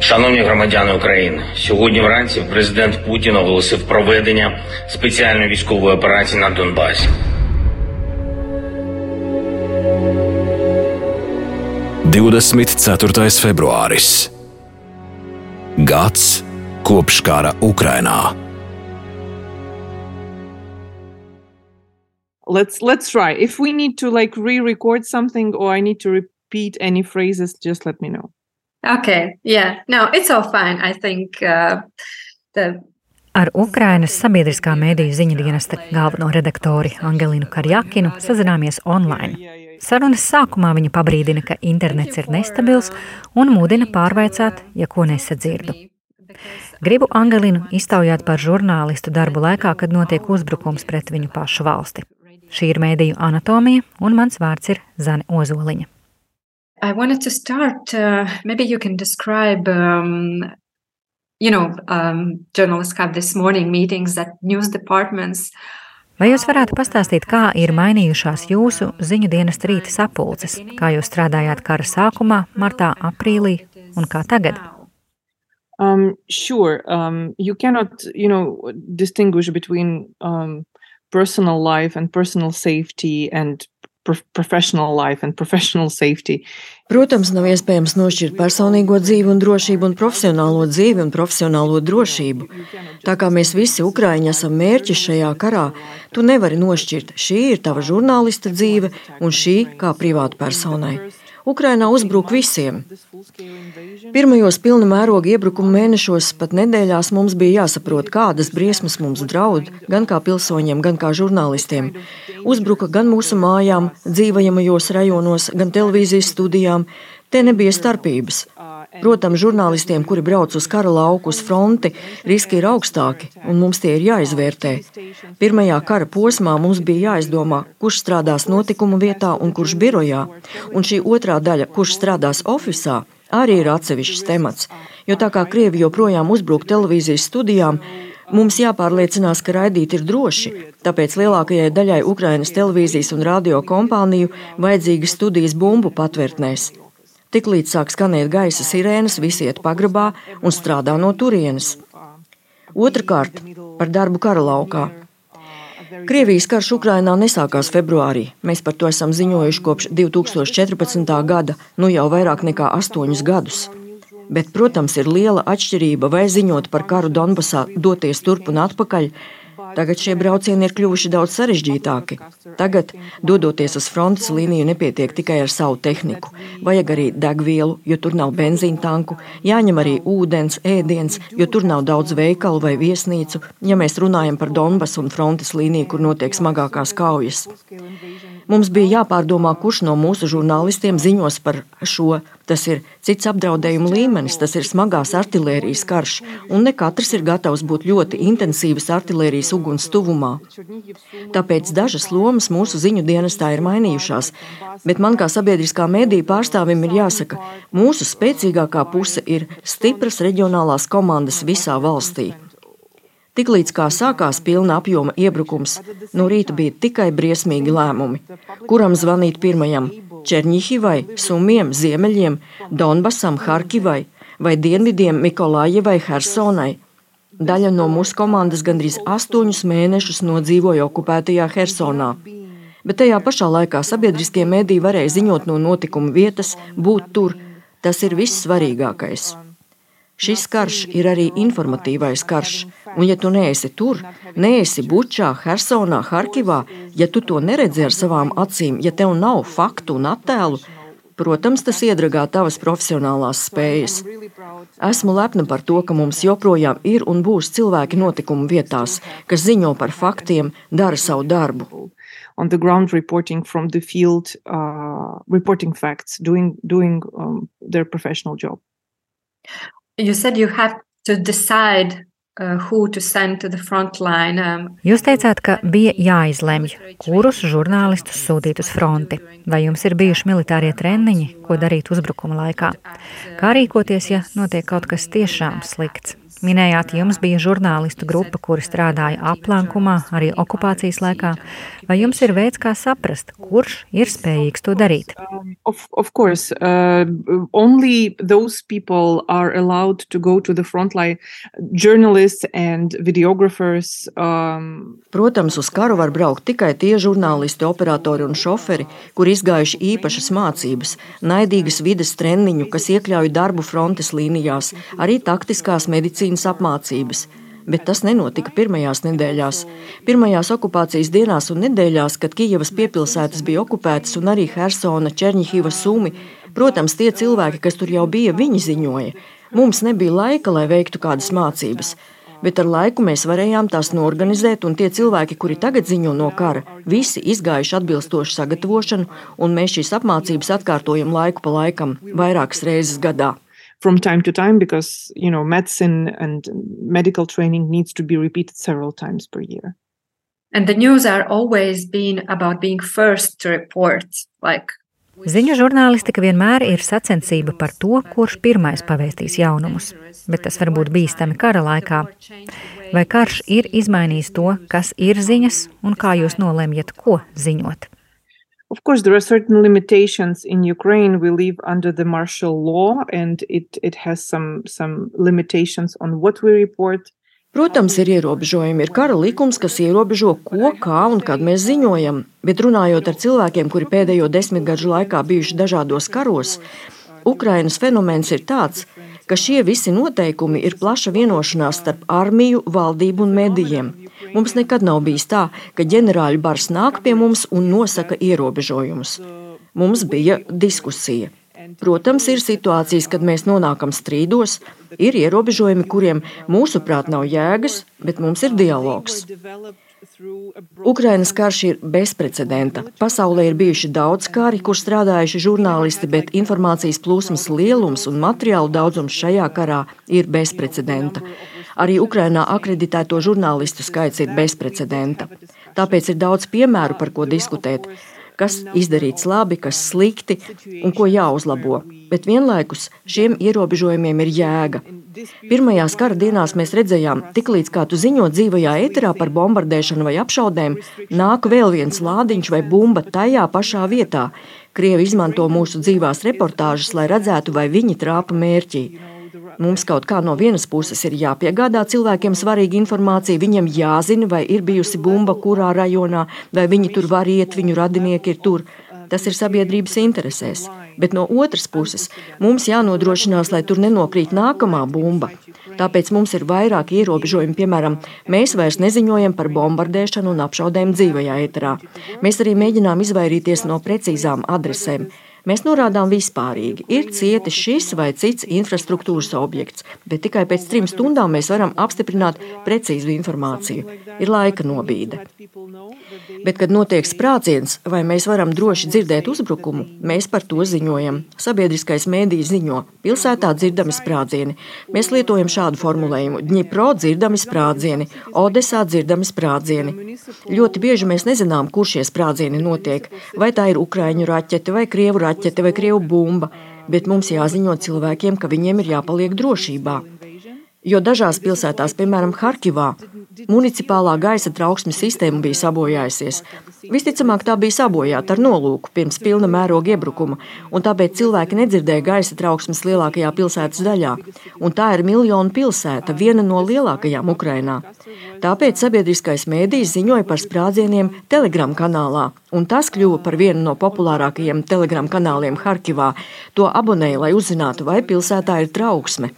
Шановні громадяни України, сьогодні вранці президент Путін оголосив проведення спеціальної військової операції на Донбасі. 24. februāris. Gads kopš kara Ukrainā. let's let's try if we need to like re-record something or i need to repeat any phrases just let me know Okay, yeah, no, it's all fine. I think uh, the Ar Ukrainas sabiedriskā mēdīju ziņu dienesta galveno redaktori Angelinu Karjakinu sazināmies online. Sarunas sākumā viņa pabrīdina, ka internets ir nestabils un mudina pārveicāt, ja ko nesadzirdu. Gribu Angelinu iztaujāt par žurnālistu darbu laikā, kad notiek uzbrukums pret viņu pašu valsti. Šī ir mēdīju anatomija, un mans vārds ir Zane Ozoliņa. I wanted to start. Uh, maybe you can describe. Um, you know, um, journalists have this morning meetings at news departments. Vai jūs varētu pastāstīt, kā ir mainījušās jūsu ziņu dienas rīta sapulces? Kā jūs strādājāt kara sākumā, martā, aprīlī un kā tagad? um sure um you cannot you know distinguish between um personal life and personal safety and professional life and professional safety Protams, nav iespējams nošķirt personīgo dzīvi un drošību un profesionālo dzīvi un profesionālo drošību. Tā kā mēs visi Ukrāņi esam mērķi šajā karā, tu nevari nošķirt, šī ir tava žurnālista dzīve un šī kā privāta personai. Ukrainā uzbruk visiem. Pirmajos pilna mēroga iebrukuma mēnešos, pat nedēļās mums bija jāsaprot, kādas briesmas mums draud, gan kā pilsoņiem, gan kā žurnālistiem. Uzbruka gan mūsu mājām, dzīvojamajos rajonos, gan televīzijas studijām. Te nebija starpības. Protams, žurnālistiem, kuri brauc uz kara lauku, uz fronti, riski ir augstāki, un mums tie ir jāizvērtē. Pirmajā kara posmā mums bija jāizdomā, kurš strādās notikuma vietā un kurš birojā, un šī otrā daļa, kurš strādās oficiālā, arī ir atsevišķs temats. Jo tā kā Krievi joprojām uzbruk televīzijas studijām, mums jāpārliecinās, ka raidīt ir droši. Tāpēc lielākajai daļai Ukrainas televīzijas un radio kompāniju vajadzīgas studijas bumbu patvērtnēs. Tiklīdz sāk skanēt gaisa sirēnas, visi iet pagrabā un strādā no turienes. Otrakārt, par darbu kara laukā. Krievijas karš Ukrainā nesākās februārī. Mēs par to esam ziņojuši kopš 2014. gada, nu jau vairāk nekā astoņus gadus. Bet, protams, ir liela atšķirība vai ziņot par karu Donbasā, doties turp un atpakaļ. Tagad šie braucieni ir kļuvuši daudz sarežģītāki. Tagad, dodoties uz frontes līniju, nepietiek tikai ar savu tehniku. Vajag arī degvielu, jo tur nav benzīna tanku, jāņem arī ūdens, ēdiens, jo tur nav daudz veikalu vai viesnīcu, ja mēs runājam par Donbasu un frontes līniju, kur notiek smagākās kaujas. Mums bija jāpārdomā, kurš no mūsu žurnālistiem ziņos par šo. Tas ir cits apdraudējuma līmenis, tas ir smagās artērijas karš, un ne katrs ir gatavs būt ļoti intensīvas artērijas uguns tuvumā. Tāpēc dažas lomas mūsu ziņu dienestā ir mainījušās, bet man kā sabiedriskā mēdīja pārstāvim ir jāsaka, mūsu spēcīgākā puse ir stipras reģionālās komandas visā valstī. Tiklīdz kā sākās pilna apjoma iebrukums, no rīta bija tikai briesmīgi lēmumi. Kuram zvanīt pirmajam? Černihivai, Sumiem, Ziemeļiem, Donbasam, Harkivai vai Dienvidiem Mikolājevai, Hersonai. Daļa no mūsu komandas gandrīz astoņus mēnešus nodzīvoja okupētajā Hersonā. Bet tajā pašā laikā sabiedriskie mēdīji varēja ziņot no notikuma vietas, būt tur. Tas ir viss svarīgākais. Šis karš ir arī informatīvais karš, un ja tu neesi tur, neesi Bučā, Hersonā, Harkivā, ja tu to neredzi ar savām acīm, ja tev nav faktu un attēlu, protams, tas iedragā tavas profesionālās spējas. Esmu lepna par to, ka mums joprojām ir un būs cilvēki notikumu vietās, kas ziņo par faktiem, dara savu darbu. on the ground reporting from the field uh, reporting facts doing doing um, their professional job you said you have to decide uh. Um, Jūs teicāt, ka bija jāizlemj, kurus žurnālistus sūtīt uz fronti. Vai jums ir bijuši militārie treniņi, ko darīt uzbrukuma laikā? Kā rīkoties, ja notiek kaut kas tiešām slikts? Minējāt, jums bija žurnālistu grupa, kuri strādāja aplankumā arī okupācijas laikā. Vai jums ir veids, kā saprast, kurš ir spējīgs to darīt? Um, of, of course, uh, only those people are allowed to go to the front line, journalists and videographers. Um, Protams, uz karu var braukt tikai tie žurnālisti, operatori un šoferi, kur izgājuši īpašas mācības, naidīgas vides treniņu, kas iekļauj darbu frontes līnijās, arī taktiskās medicīnas apmācības. Bet tas nenotika pirmajās nedēļās. Pirmajās okupācijas dienās un nedēļās, kad Kijavas piepilsētas bija okupētas un arī Hersona, Černihiva, Sumi, protams, tie cilvēki, kas tur jau bija, viņi ziņoja. Mums nebija laika, lai veiktu kādas mācības bet ar laiku mēs varējām tās norganizēt, un tie cilvēki, kuri tagad ziņo no kara, visi izgājuši atbilstošu sagatavošanu, un mēs šīs apmācības atkārtojam laiku pa laikam, vairākas reizes gadā. From time to time, because you know, medicine and medical training needs to be repeated several times per year. And the news are always been about being first to report, like Ziņu žurnālistika vienmēr ir sacensība par to, kurš pirmais pavēstīs jaunumus, bet tas var būt bīstami kara laikā. Vai karš ir izmainījis to, kas ir ziņas un kā jūs nolemjat, ko ziņot? Of course, there are certain limitations in Ukraine. We live under the martial law, and it, it has some, some limitations on what we report. Protams, ir ierobežojumi. Ir kara likums, kas ierobežo, ko, kā un kad mēs ziņojam. Bet runājot ar cilvēkiem, kuri pēdējo desmitgažu laikā bijuši dažādos karos, Ukrainas fenomens ir tāds, ka šie visi noteikumi ir plaša vienošanās starp armiju, valdību un medijiem. Mums nekad nav bijis tā, ka ģenerāļu bars nāk pie mums un nosaka ierobežojumus. Mums bija diskusija. Protams, ir situācijas, kad mēs nonākam strīdos, ir ierobežojumi, kuriem mūsuprāt nav jēgas, bet mums ir dialogs. Ukrainas karš ir bezprecedenta. Pasaulē ir bijuši daudz kari, kur strādājuši žurnālisti, bet informācijas plūsmas lielums un materiālu daudzums šajā karā ir bezprecedenta. Arī Ukrainā akreditēto žurnālistu skaits ir bezprecedenta. Tāpēc ir daudz piemēru, par ko diskutēt kas izdarīts labi, kas slikti un ko jāuzlabo. Bet vienlaikus šiem ierobežojumiem ir jēga. Pirmajās kara dienās mēs redzējām, tiklīdz kā tu ziņo dzīvajā eterā par bombardēšanu vai apšaudēm, nāk vēl viens lādiņš vai bumba tajā pašā vietā. Krievi izmanto mūsu dzīvās reportāžas, lai redzētu, vai viņi trāpa mērķī. Mums kaut kā no vienas puses ir jāpiegādā cilvēkiem svarīga informācija, viņiem jāzina, vai ir bijusi bumba kurā rajonā, vai viņi tur var iet, viņu radinieki ir tur. Tas ir sabiedrības interesēs. Bet no otras puses mums jānodrošinās, lai tur nenokrīt nākamā bumba. Tāpēc mums ir vairāk ierobežojumi. Piemēram, mēs vairs neziņojam par bombardēšanu un apšaudēm dzīvajā eterā. Mēs arī mēģinām izvairīties no precīzām adresēm. Mēs norādām vispārīgi, ir cietis šis vai cits infrastruktūras objekts, bet tikai pēc trim stundām mēs varam apstiprināt precīzu informāciju. Ir laika nobīde. Bet, kad notiek sprādziens, vai mēs varam droši dzirdēt uzbrukumu, mēs par to ziņojam. Sabiedriskais mēdījis ziņo, pilsētā dzirdami sprādzieni. Mēs lietojam šādu formulējumu: Dņipro dzirdami sprādzieni, Odesā dzirdami sprādzieni. Ļoti bieži mēs nezinām, kur šie sprādzieni notiek. Vai tā ir Ukraiņu raķete vai Krievu raķete raķete vai krievu bumba, bet mums jāziņo cilvēkiem, ka viņiem ir jāpaliek drošībā. Jo dažās pilsētās, piemēram, Harkivā, municipālā gaisa trauksmes sistēma bija sabojājusies. Visticamāk, tā bija sabojāta ar nolūku pirms pilna mēroga iebrukuma, un tāpēc cilvēki nedzirdēja gaisa trauksmes lielākajā pilsētas daļā. Un tā ir miljonu pilsēta, viena no lielākajām Ukrainā. Tāpēc sabiedriskais mēdījis ziņoja par sprādzieniem Telegram kanālā, un tas kļuva par vienu no populārākajiem Telegram kanāliem Harkivā. To abonēja, lai uzzinātu, vai pilsētā ir trauksme.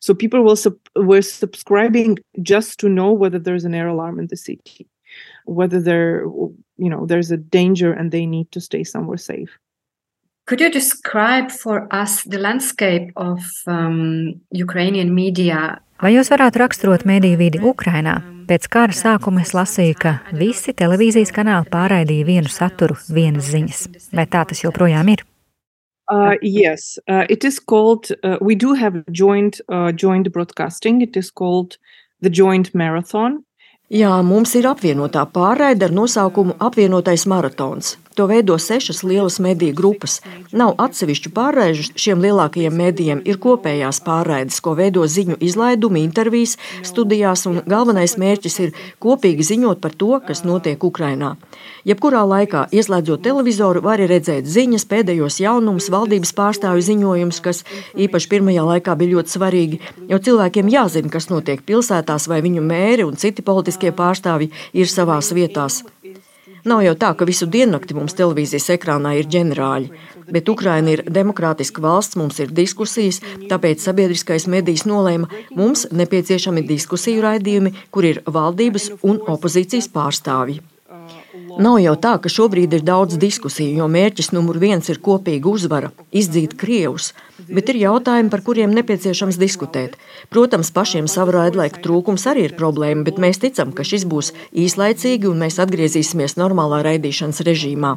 So people will sub- were subscribing just to know whether there's an air alarm in the city, whether there, you know, there's a danger and they need to stay somewhere safe. Could you describe for us the landscape of um, Ukrainian media? Vai jūs varētu raksturot mediju vidi Ukrainā? Pēc kara sākuma es lasīju, ka visi televīzijas kanāli pārraidīja vienu saturu, vienas ziņas. Vai tā tas joprojām ir? Uh, yes, uh, it is called. Uh, we do have joint uh, joint broadcasting. It is called the joint marathon, Jā, mums ir apvienotā pārraide ar nosaukumu Apvienotais maratons. To veido sešas lielas mediju grupas. Nav atsevišķu pārraižu šiem lielākajiem medijiem, ir kopējās pārraides, ko veido ziņu izlaidumi, intervijas, studijās, un galvenais mērķis ir kopīgi ziņot par to, kas notiek Ukrajinā. Jebkurā laikā, ieslēdzot televizoru, var redzēt ziņas, pēdējos jaunumus, valdības pārstāvju ziņojumus, kas īpaši pirmajā laikā bija ļoti svarīgi, jo cilvēkiem jāzina, kas notiek pilsētās, vai viņu mēri un citi politiskie pārstāvji ir savās vietās. Nav jau tā, ka visu diennakti mums televīzijas ekrānā ir ģenerāļi, bet Ukraina ir demokrātiska valsts, mums ir diskusijas, tāpēc sabiedriskais medijs nolēma, mums nepieciešami diskusiju raidījumi, kur ir valdības un opozīcijas pārstāvji. Nav jau tā, ka šobrīd ir daudz diskusiju, jo mērķis numur viens ir kopīga uzvara, izdzīt krievus, bet ir jautājumi, par kuriem nepieciešams diskutēt. Protams, pašiem savu raidlaika trūkums arī ir problēma, bet mēs ticam, ka šis būs īslaicīgi un mēs atgriezīsimies normālā raidīšanas režīmā.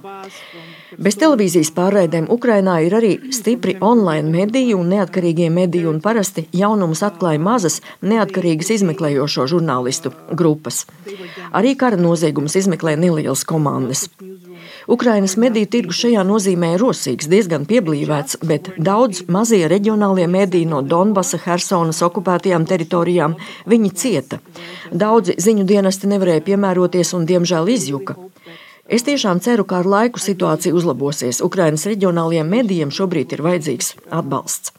Bez televīzijas pārraidēm Ukrainā ir arī stipri online mediji un neatkarīgie mediji, un parasti jaunumus atklāja mazas, neatkarīgas izmeklējošo žurnālistu grupas. Arī kara noziegumus izmeklē nelielas komandas. Ukrainas mediju tirgus šajā nozīmē ir rosīgs, diezgan pieblīvēts, bet daudz mazie reģionālie mediji no Donbasa, Helsonas okupētajām teritorijām viņi cieta. Daudzi ziņu dienesti nevarēja piemēroties un, diemžēl, izjuka. Es tiešām ceru, ka ar laiku situācija uzlabosies. Ukrainas reģionālajiem medijiem šobrīd ir vajadzīgs atbalsts.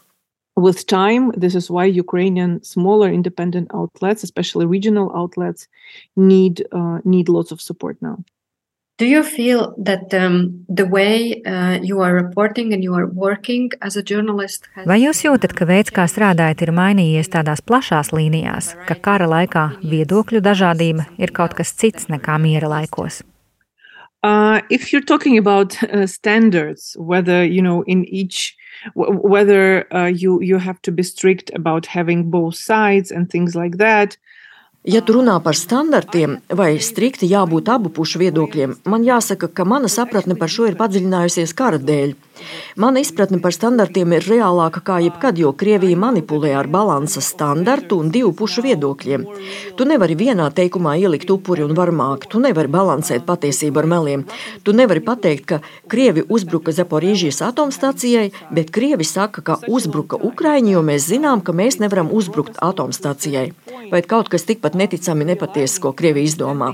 With time, this is why Ukrainian smaller independent outlets, especially regional outlets, need uh, need lots of support now. Do you feel that um, the way uh, you are reporting and you are working as a journalist has... Vai jūs jūtat, ka veids, kā strādājat, ir mainījies tādās plašās līnijās, ka kara laikā viedokļu dažādība ir kaut kas cits nekā miera laikos? Uh, if you're talking about uh, standards, whether you know in each, whether uh, you you have to be strict about having both sides and things like that, Ja tu runā par standartiem vai strikti jābūt abu pušu viedokļiem, man jāsaka, ka mana sapratne par šo ir padziļinājusies kara dēļ. Mana izpratne par standartiem ir reālāka kā jebkad, jo Krievija manipulē ar balansa standartu un divu pušu viedokļiem. Tu nevari vienā teikumā ielikt upuri un varmāku, tu nevari balansēt patiesību ar meliem. Tu nevari pateikt, ka Krievi uzbruka Zaporīžijas atomstacijai, bet Krievi saka, ka uzbruka Ukraiņi, jo mēs zinām, ka mēs nevaram uzbrukt atomstacijai. Vai kaut kas tikpat neticami nepatiesa, ko Krievija izdomā.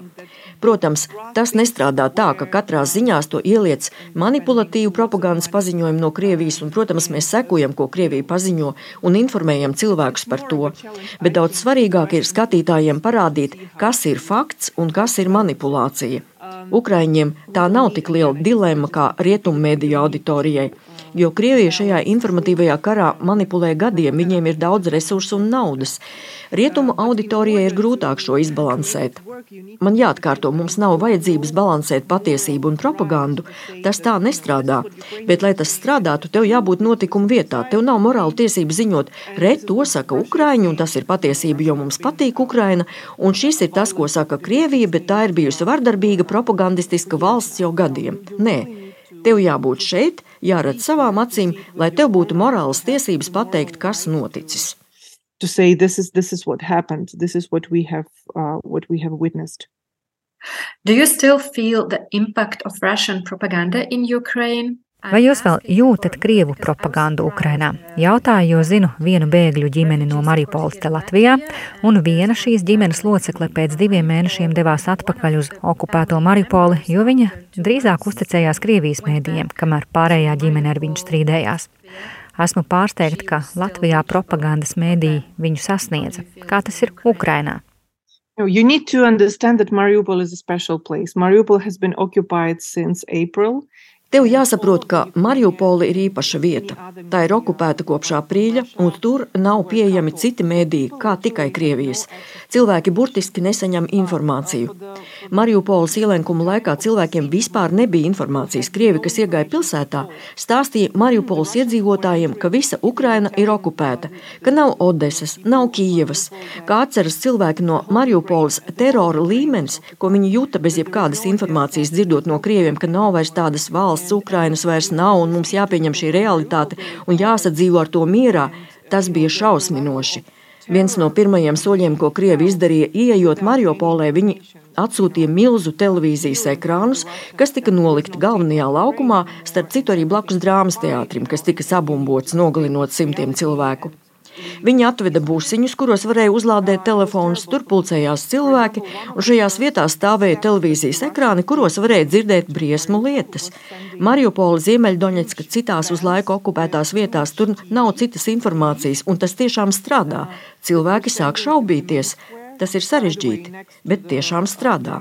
Protams, tas nestrādā tā, ka katrā ziņā to ieliec manipulatīvu propagandas paziņojumu no Krievijas, un, protams, mēs sekojam, ko Krievija paziņo un informējam cilvēkus par to. Bet daudz svarīgāk ir skatītājiem parādīt, kas ir fakts un kas ir manipulācija. Ukraiņiem tā nav tik liela dilemma kā rietumu mediju auditorijai jo Krievija šajā informatīvajā karā manipulē gadiem, viņiem ir daudz resursu un naudas. Rietumu auditorijai ir grūtāk šo izbalansēt. Man jāatkārto, mums nav vajadzības balansēt patiesību un propagandu. Tas tā nestrādā. Bet, lai tas strādātu, tev jābūt notikumu vietā. Tev nav morāla tiesība ziņot, re, to saka Ukraiņi, un tas ir patiesība, jo mums patīk Ukraina, un šis ir tas, ko saka Krievija, bet tā ir bijusi vardarbīga propagandistiska valsts jau gadiem. Nē, tev jābūt šeit, jāredz savām acīm, lai tev būtu morālas tiesības pateikt, kas noticis. To say this is this is what happened. This is what we have uh, what we have witnessed. Do you still feel the impact of Russian propaganda in Ukraine? Vai jūs vēl jūtat krievu propagandu Ukrainā? Jautāju, jo zinu vienu bēgļu ģimeni no Mariupoles te Latvijā, un viena šīs ģimenes locekle pēc diviem mēnešiem devās atpakaļ uz okupēto Mariupoli, jo viņa drīzāk uzticējās Krievijas mēdījiem, kamēr pārējā ģimene ar viņu strīdējās. Esmu pārsteigta, ka Latvijā propagandas mēdīji viņu sasniedza. Kā tas ir Ukrainā? You need to understand that Mariupol is a special place. Mariupol has been occupied since April. Tev jāsaprot, ka Mariupola ir īpaša vieta. Tā ir okupēta kopš aprīļa, un tur nav pieejami citi mēdīji, kā tikai Krievijas. Cilvēki burtiski nesaņem informāciju. Mariupolas ielenkuma laikā cilvēkiem vispār nebija informācijas. Krievi, kas iegāja pilsētā, stāstīja Mariupolas iedzīvotājiem, ka visa Ukraina ir okupēta, ka nav Odesas, nav Kijevas. Kā atceras cilvēki no Mariupolas terora līmenis, ko viņi jūta bez jebkādas informācijas, dzirdot no Krieviem, ka nav vairs tādas valsts valsts Ukrainas vairs nav, un mums jāpieņem šī realitāte un jāsadzīvo ar to mierā, tas bija šausminoši. Viens no pirmajiem soļiem, ko Krievi izdarīja, ieejot Mariupolē, viņi atsūtīja milzu televīzijas ekrānus, kas tika nolikti galvenajā laukumā, starp citu arī blakus drāmas teātrim, kas tika sabumbots, nogalinot simtiem cilvēku. Viņi atveda būsiņus, kuros varēja uzlādēt telefonus, tur pulcējās cilvēki, un šajās vietās stāvēja televīzijas ekrāni, kuros varēja dzirdēt briesmu lietas. Mariupola, Ziemeļdoņetska, citās uz laiku okupētās vietās, tur nav citas informācijas, un tas tiešām strādā. Cilvēki sāk šaubīties. Tas ir sarežģīti, bet tiešām strādā.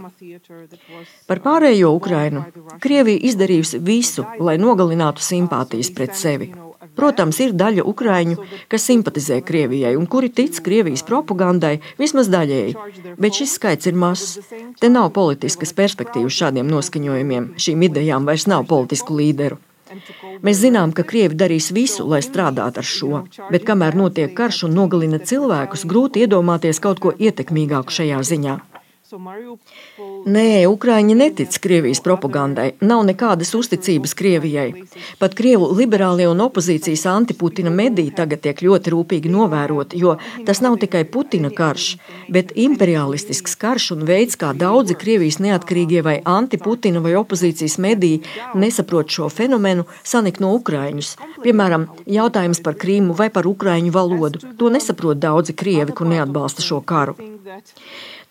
Par pārējo Ukrainu Krievija izdarījusi visu, lai nogalinātu simpātijas pret sevi. Protams, ir daļa ukrāņu, kas simpatizē Krievijai un kuri tic Krievijas propagandai vismaz daļēji, bet šis skaits ir mazs. Te nav politiskas perspektīvas šādiem noskaņojumiem, šīm idejām vairs nav politisku līderu. Mēs zinām, ka Krievi darīs visu, lai strādātu ar šo, bet kamēr notiek karš un nogalina cilvēkus, grūti iedomāties kaut ko ietekmīgāku šajā ziņā. Nē, Ukrāņi netic Krievijas propagandai, nav nekādas uzticības Krievijai. Pat Krievu liberālie un opozīcijas antiputina mediji tagad tiek ļoti rūpīgi novēroti, jo tas nav tikai Putina karš, bet imperialistisks karš un veids, kā daudzi Krievijas neatkarīgie vai antiputina vai opozīcijas mediji nesaprot šo fenomenu, sanik no Ukrāņus. Piemēram, jautājums par Krīmu vai par Ukrāņu valodu. To nesaprot daudzi Krievi, kur neatbalsta šo karu.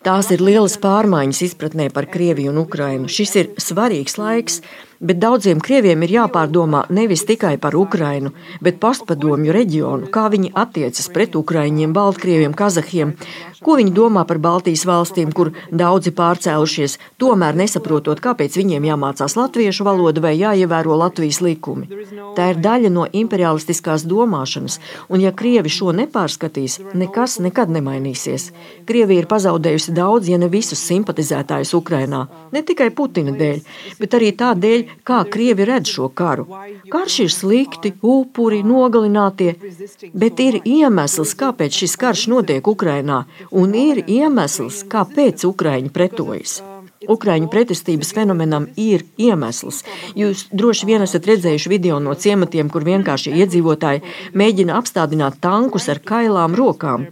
Tās ir lielas pārmaiņas izpratnē par Krieviju un Ukrainu. Šis ir svarīgs laiks, bet daudziem krieviem ir jāpārdomā nevis tikai par Ukrainu, bet postpadomju reģionu, kā viņi attiecas pret Ukraiņiem, Baltkrieviem, Kazahiem, ko viņi domā par Baltijas valstīm, kur daudzi pārcēlušies, tomēr nesaprotot, kāpēc viņiem jāmācās latviešu valoda vai jāievēro Latvijas likumi. Tā ir daļa no imperialistiskās domāšanas, un ja Krievi šo nepārskatīs, nekas nekad nemainīsies. Krievija ir pazaudējusi daudz, ja ne visus simpatizētājus Ukrainā. Ne tikai Putina dēļ, bet arī tā dēļ, kā Krievi redz šo karu. Karš ir slikti, upuri, nogalinātie, bet ir iemesls, kāpēc šis karš notiek Ukrainā, un ir iemesls, kāpēc Ukraiņi pretojas. Ukrāņu pretestības fenomenam ir iemesls. Jūs droši vien esat redzējuši video no ciematiem, kur vienkārši iedzīvotāji mēģina apstādināt tankus ar kailām rokām.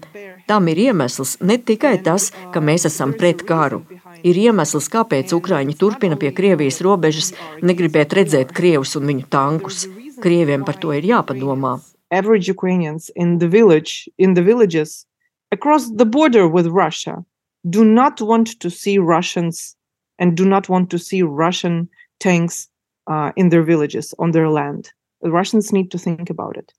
Tam ir iemesls ne tikai tas, ka mēs esam pret karu. Ir iemesls, kāpēc Ukrāņi turpina pie Krievijas robežas negribēt redzēt Krievus un viņu tankus. Krieviem par to ir jāpadomā. Average Ukrainians in the village, in the villages across the border with Russia do not want to see Russians and do not want to see Russian tanks uh, in their villages, on their land. The Russians need to think about it.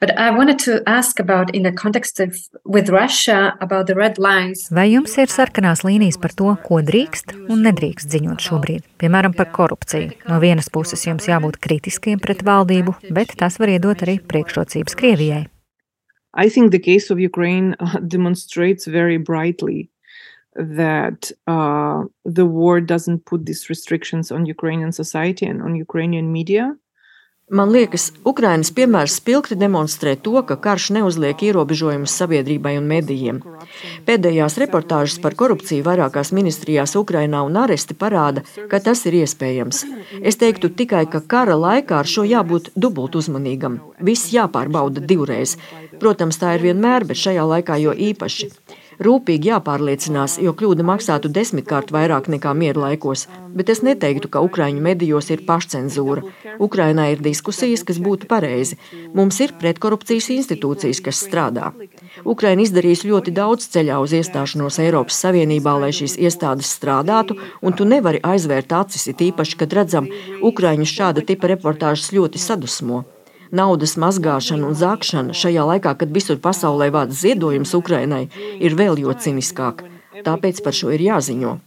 But I wanted to ask about, in the context of with Russia, about the red lines. Vai jums ir sarkanās līnijas par to, ko drīkst un nedrīkst ziņot šobrīd? Piemēram, par korupciju. No vienas puses jums jābūt kritiskiem pret valdību, bet tas var iedot arī priekšrocības Krievijai. I think the case of Ukraine uh, demonstrates very brightly that uh, the war doesn't put these restrictions on Ukrainian society and on Ukrainian media. Man liekas, Ukrainas piemērs spilgti demonstrē to, ka karš neuzliek ierobežojumus sabiedrībai un medijiem. Pēdējās reportāžas par korupciju vairākās ministrijās Ukrainā un aresti parāda, ka tas ir iespējams. Es teiktu tikai, ka kara laikā ar šo jābūt dubult uzmanīgam. Viss jāpārbauda divreiz. Protams, tā ir vienmēr, bet šajā laikā jo īpaši. Rūpīgi jāpārliecinās, jo kļūda maksātu desmitkārt vairāk nekā miera laikos, bet es neteiktu, ka Ukrāņu medijos ir pašcensūra. Ukrainā ir diskusijas, kas būtu pareizi. Mums ir pretkorupcijas institūcijas, kas strādā. Ukraina izdarīs ļoti daudz ceļā uz iestāšanos Eiropas Savienībā, lai šīs iestādes strādātu, un tu nevari aizvērt acis, it īpaši, kad redzam, Ukrāņu šāda tipa reportāžas ļoti sadusmo naudas mazgāšana un zākšana šajā laikā, kad visur pasaulē vāc ziedojums Ukrainai, ir vēl jo ciniskāk. Tāpēc par šo ir jāziņo.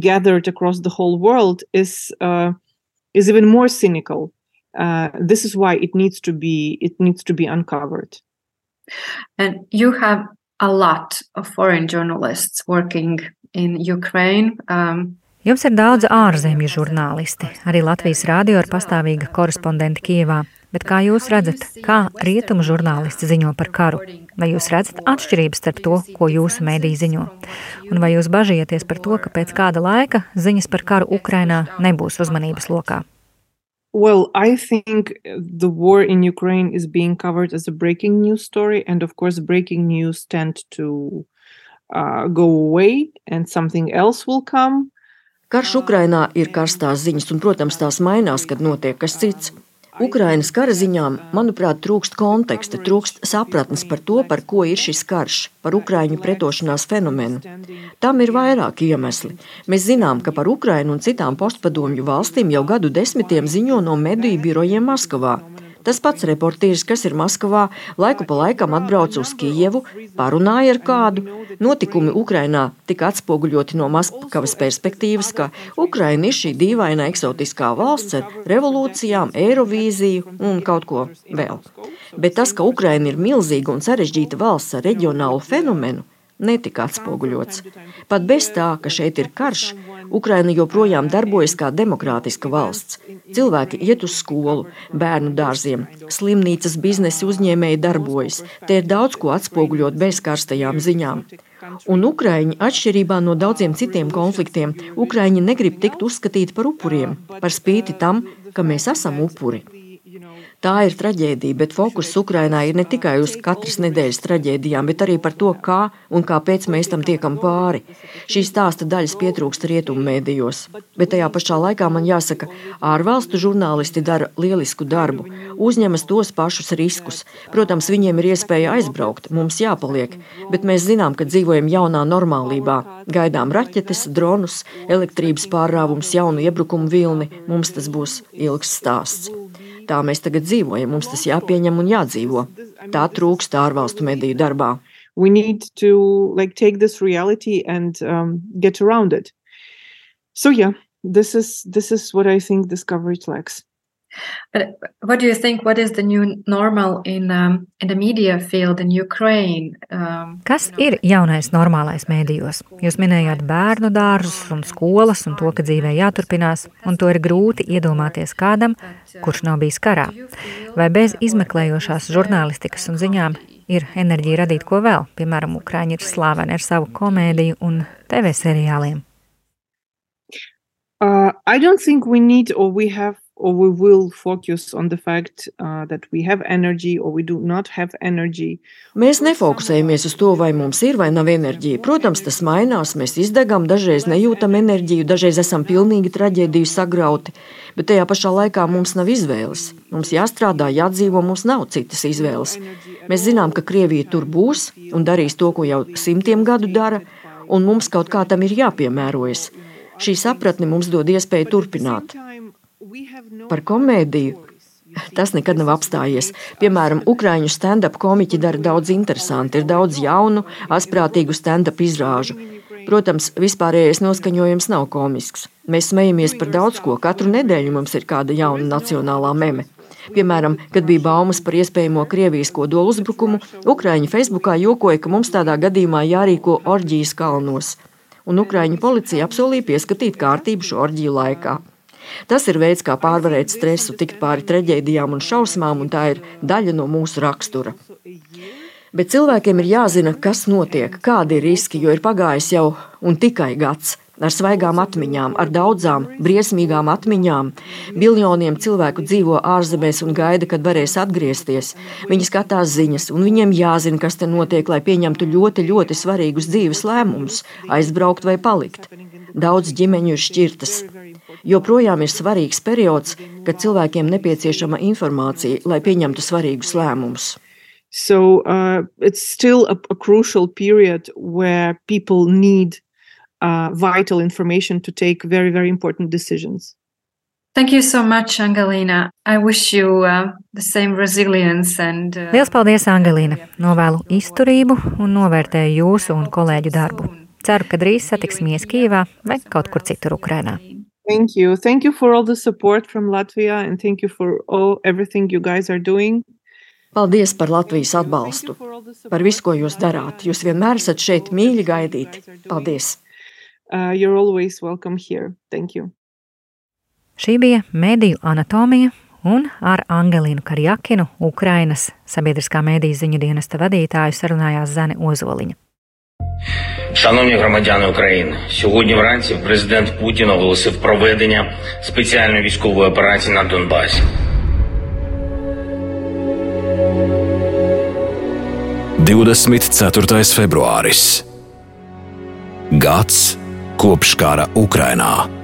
Gathered across the whole world is, uh, is even more cynical. Uh, this is why it needs to be it needs to be uncovered. And you have a lot of foreign journalists working in Ukraine. Um, Jums ir daudz ārzemju žurnālisti, arī Latvijas rādio ir pastāvīga korespondente Kievā. Bet kā jūs redzat, kā rietumu žurnālisti ziņo par karu? Vai jūs redzat atšķirības starp to, ko jūsu mēdī ziņo? Un vai jūs bažieties par to, ka pēc kāda laika ziņas par karu Ukrainā nebūs uzmanības lokā? Well, I think the war in Ukraine is being covered as a breaking news story, and of course, breaking news tend to uh, go away, and something else will come. Karš Ukrainā ir karstās ziņas, un, protams, tās mainās, kad notiek kas cits. Ukrainas kara ziņām, manuprāt, trūkst konteksta, trūkst sapratnes par to, par ko ir šis karš, par Ukrāņu pretošanās fenomenu. Tam ir vairāki iemesli. Mēs zinām, ka par Ukrainu un citām postpadomju valstīm jau gadu desmitiem ziņo no mediju birojiem Maskavā. Tas pats reportieris, kas ir Maskavā, laiku pa laikam atbrauca uz Kijevu, parunāja ar kādu. Notikumi Ukrainā tika atspoguļoti no Maskavas perspektīvas, ka Ukraina ir šī dīvaina eksotiskā valsts ar revolūcijām, eirovīziju un kaut ko vēl. Bet tas, ka Ukraina ir milzīga un sarežģīta valsts ar reģionālu fenomenu, netika atspoguļots. Pat bez tā, ka šeit ir karš, Ukraina joprojām darbojas kā demokrātiska valsts. Cilvēki iet uz skolu, bērnu dārziem, slimnīcas biznesa uzņēmēji darbojas. Te ir daudz ko atspoguļot bez karstajām ziņām. Un Ukrāņi, atšķirībā no daudziem citiem konfliktiem, Ukrāņi negrib tikt uzskatīti par upuriem, par spīti tam, ka mēs esam upuri. Tā ir traģēdija, bet fokus Ukrainā ir ne tikai uz katras nedēļas traģēdijām, bet arī par to, kā un kāpēc mēs tam tiekam pāri. Šīs stāsta daļas pietrūkst rietumu mēdījos, bet tajā pašā laikā man jāsaka, ārvalstu žurnālisti dara lielisku darbu, uzņemas tos pašus riskus. Protams, viņiem ir iespēja aizbraukt, mums jāpaliek, bet mēs zinām, ka dzīvojam jaunā normālībā. Gaidām raķetes, dronus, elektrības pārrāvums, jaunu iebrukumu vilni. Mums tas būs ilgs stāsts. Tā mēs tagad dzīvojam, mums tas jāpieņem un jādzīvo. Tā trūkst ārvalstu mediju darbā. We need to like take this reality and um, get around it. So yeah, this is this is what I think this coverage lacks. But what do you think? What is the new normal in um, in the media field in Ukraine? Um, Kas ir jaunais normālais mēdījos? Jūs minējāt bērnu dārzus un skolas un to, ka dzīvē jāturpinās, un to ir grūti iedomāties kādam, kurš nav bijis karā. Vai bez izmeklējošās žurnālistikas un ziņām ir enerģija radīt ko vēl? Piemēram, Ukrāņi ir slaveni ar savu komēdiju un TV seriāliem. Uh, I don't think we need or we have or we will focus on the fact uh, that we have energy or we do not have energy. Mēs nefokusējamies uz to, vai mums ir vai nav enerģija. Protams, tas mainās, mēs izdegam, dažreiz nejūtam enerģiju, dažreiz esam pilnīgi traģēdiju sagrauti, bet tajā pašā laikā mums nav izvēles. Mums jāstrādā, jādzīvo, mums nav citas izvēles. Mēs zinām, ka Krievija tur būs un darīs to, ko jau simtiem gadu dara, un mums kaut kā tam ir jāpiemērojas. Šī sapratne mums dod iespēju turpināt. Par komēdiju tas nekad nav apstājies. Piemēram, ukrāņu stand-up komiķi dara daudz interesantu, ir daudz jaunu, asprātīgu stand-up izrāžu. Protams, vispārējais noskaņojums nav komisks. Mēs smejamies par daudz ko. Katru nedēļu mums ir kāda jauna nacionālā meme. Piemēram, kad bija baumas par iespējamo Krievijas kodolu uzbrukumu, Ukrāņi Facebookā jokoja, ka mums tādā gadījumā jārīko orģijas kalnos. Un Ukrāņu policija apsolīja pieskatīt kārtību šo orģiju laikā. Tas ir veids, kā pārvarēt stresu, tikt pāri traģēdijām un šausmām, un tā ir daļa no mūsu rakstura. Bet cilvēkiem ir jāzina, kas notiek, kādi ir riski, jo ir pagājis jau un tikai gads. Ar svaigām atmiņām, ar daudzām briesmīgām atmiņām. Miljoniem cilvēku dzīvo ārzemēs un gaida, kad varēs atgriezties. Viņi skatās ziņas, un viņiem jāzina, kas te notiek, lai pieņemtu ļoti, ļoti svarīgus dzīves lēmumus - aizbraukt vai palikt. Daudz ģimeņu ir šķirtas. Joprojām ir svarīgs periods, kad cilvēkiem nepieciešama informācija, lai pieņemtu svarīgus lēmumus. So uh, it's still a, a crucial period where people need uh, vital information to take very, very important decisions. Thank you so much, Angelina. I wish you uh, the same resilience and. Uh, Lielas paldies, Angelina. Novēlu izturību un novērtēju jūsu un kolēģu darbu. Ceru, ka drīz satiksimies Kīvā vai kaut kur citur Ukrainā. Thank you. Thank you for all the support from Latvia and thank you for all everything you guys are doing. Paldies par Latvijas atbalstu, par visu, ko jūs darāt. Jūs vienmēr esat šeit mīļi gaidīti. Paldies! Uh, you're always welcome here. Thank you. Šī bija mediju anatomija, un ar Angelīnu Karjakinu, Ukrainas sabiedriskā mediju ziņu dienesta vadītāju, sarunājās Zane Ozoliņa. Шановні громадяни України, сьогодні вранці президент Путін оголосив проведення спеціальної військової операції на Донбасі. 24. februāris. Gads kopš kara Ukrainā.